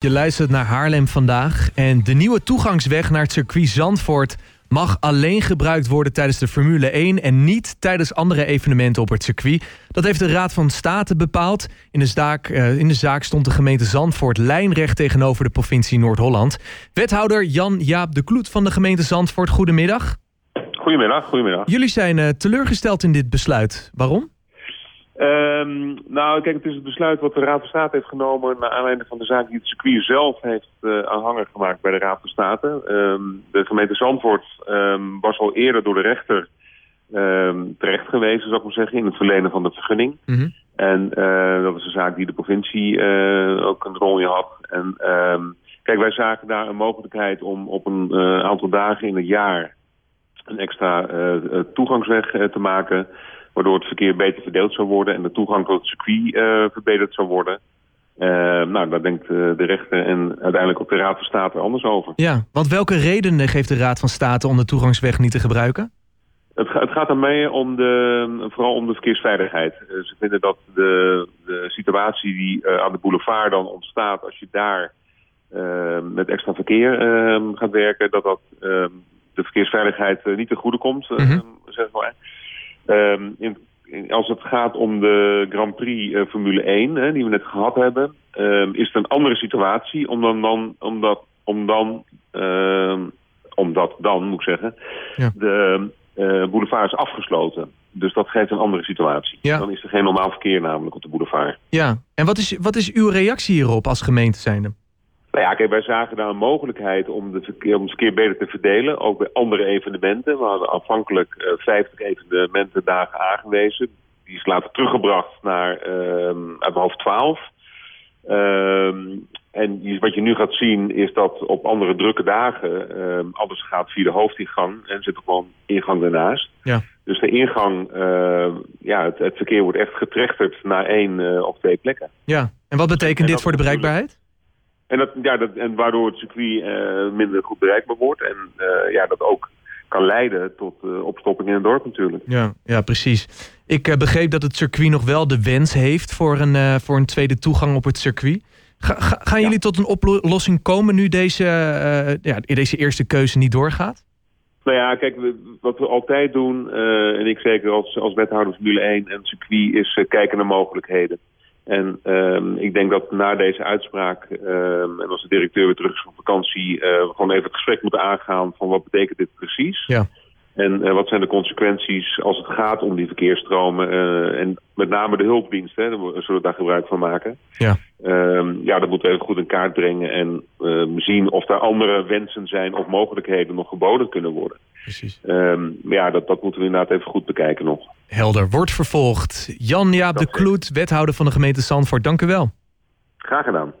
Je luistert naar Haarlem vandaag en de nieuwe toegangsweg naar het circuit Zandvoort mag alleen gebruikt worden tijdens de Formule 1 en niet tijdens andere evenementen op het circuit. Dat heeft de Raad van State bepaald. In de zaak, uh, in de zaak stond de gemeente Zandvoort lijnrecht tegenover de provincie Noord-Holland. Wethouder Jan-Jaap de Kloet van de gemeente Zandvoort, goedemiddag. Goedemiddag, goedemiddag. Jullie zijn uh, teleurgesteld in dit besluit. Waarom? Um, nou, kijk, het is het besluit wat de Raad van State heeft genomen... naar aanleiding van de zaak die het circuit zelf heeft uh, aanhanger gemaakt bij de Raad van State. Um, de gemeente Zandvoort um, was al eerder door de rechter terecht gewezen, zou ik maar zeggen... in het verlenen van de vergunning. Mm -hmm. En uh, dat is een zaak die de provincie uh, ook een rol in had. En kijk, wij zagen daar een mogelijkheid om op een aantal dagen in het jaar... een extra toegangsweg te maken waardoor het verkeer beter verdeeld zou worden en de toegang tot het circuit uh, verbeterd zou worden. Uh, nou, daar denkt uh, de rechter en uiteindelijk ook de Raad van State anders over. Ja, want welke redenen geeft de Raad van State om de toegangsweg niet te gebruiken? Het, het gaat daarmee om de, vooral om de verkeersveiligheid. ze vinden dat de, de situatie die aan de boulevard dan ontstaat als je daar met extra verkeer gaat werken, dat dat de verkeersveiligheid niet ten goede komt, Mhm. -hmm. zeg maar. Um, in, in, als het gaat om de Grand Prix uh, Formule 1, hè, die we net gehad hebben, um, is het een andere situatie. Omdat dan, omdat, om dan, um, omdat dan, moet ik zeggen, ja. de uh, boulevard is afgesloten. Dus dat geeft een andere situatie. Ja. Dan is er geen normaal verkeer namelijk op de boulevard. Ja, en wat is, wat is uw reactie hierop als gemeente zijnde? Nou ja, kijk, wij zagen daar een mogelijkheid om, de verkeer, om het verkeer beter te verdelen. Ook bij andere evenementen. We hadden afhankelijk uh, 50 evenementendagen aangewezen. Die is later teruggebracht naar um, uit hoofd 12. Um, en wat je nu gaat zien is dat op andere drukke dagen um, alles gaat via de hoofdingang. En zit er gewoon ingang ernaast. Ja. Dus de ingang, uh, ja, het, het, verkeer wordt echt getrechterd naar één uh, of twee plekken. Ja, en wat betekent en dit voor de bereikbaarheid? En, dat, ja, dat, en waardoor het circuit uh, minder goed bereikbaar wordt. En uh, ja, dat ook kan leiden tot uh, opstopping in het dorp natuurlijk. Ja, ja precies. Ik begreep dat het circuit nog wel de wens heeft voor een, voor een tweede toegang op het circuit. Ga, ga, gaan jullie tot een oplossing komen nu deze, ja, deze eerste keuze niet doorgaat? Nou ja, kijk, wat we altijd doen, en ik zeker als, als wethouder Formule 1 en circuit, is kijken naar mogelijkheden. En um, ik denk dat na deze uitspraak, um, en als de directeur weer terug is van vakantie, uh, we gewoon even het gesprek moeten aangaan van wat betekent dit precies. Ja. En uh, wat zijn de consequenties als het gaat om die verkeersstromen. Uh, en met name de hulpdiensten, hè, daar zullen we daar gebruik van maken. Ja. Um, ja, dat moeten we even goed in kaart brengen en zien of er andere wensen zijn of mogelijkheden nog geboden kunnen worden. Precies. Um, ja, dat, dat moeten we inderdaad even goed bekijken nog. Helder, wordt vervolgd. Jan-Jaap de Kloet, wethouder van de gemeente Zandvoort, dank u wel. Graag gedaan.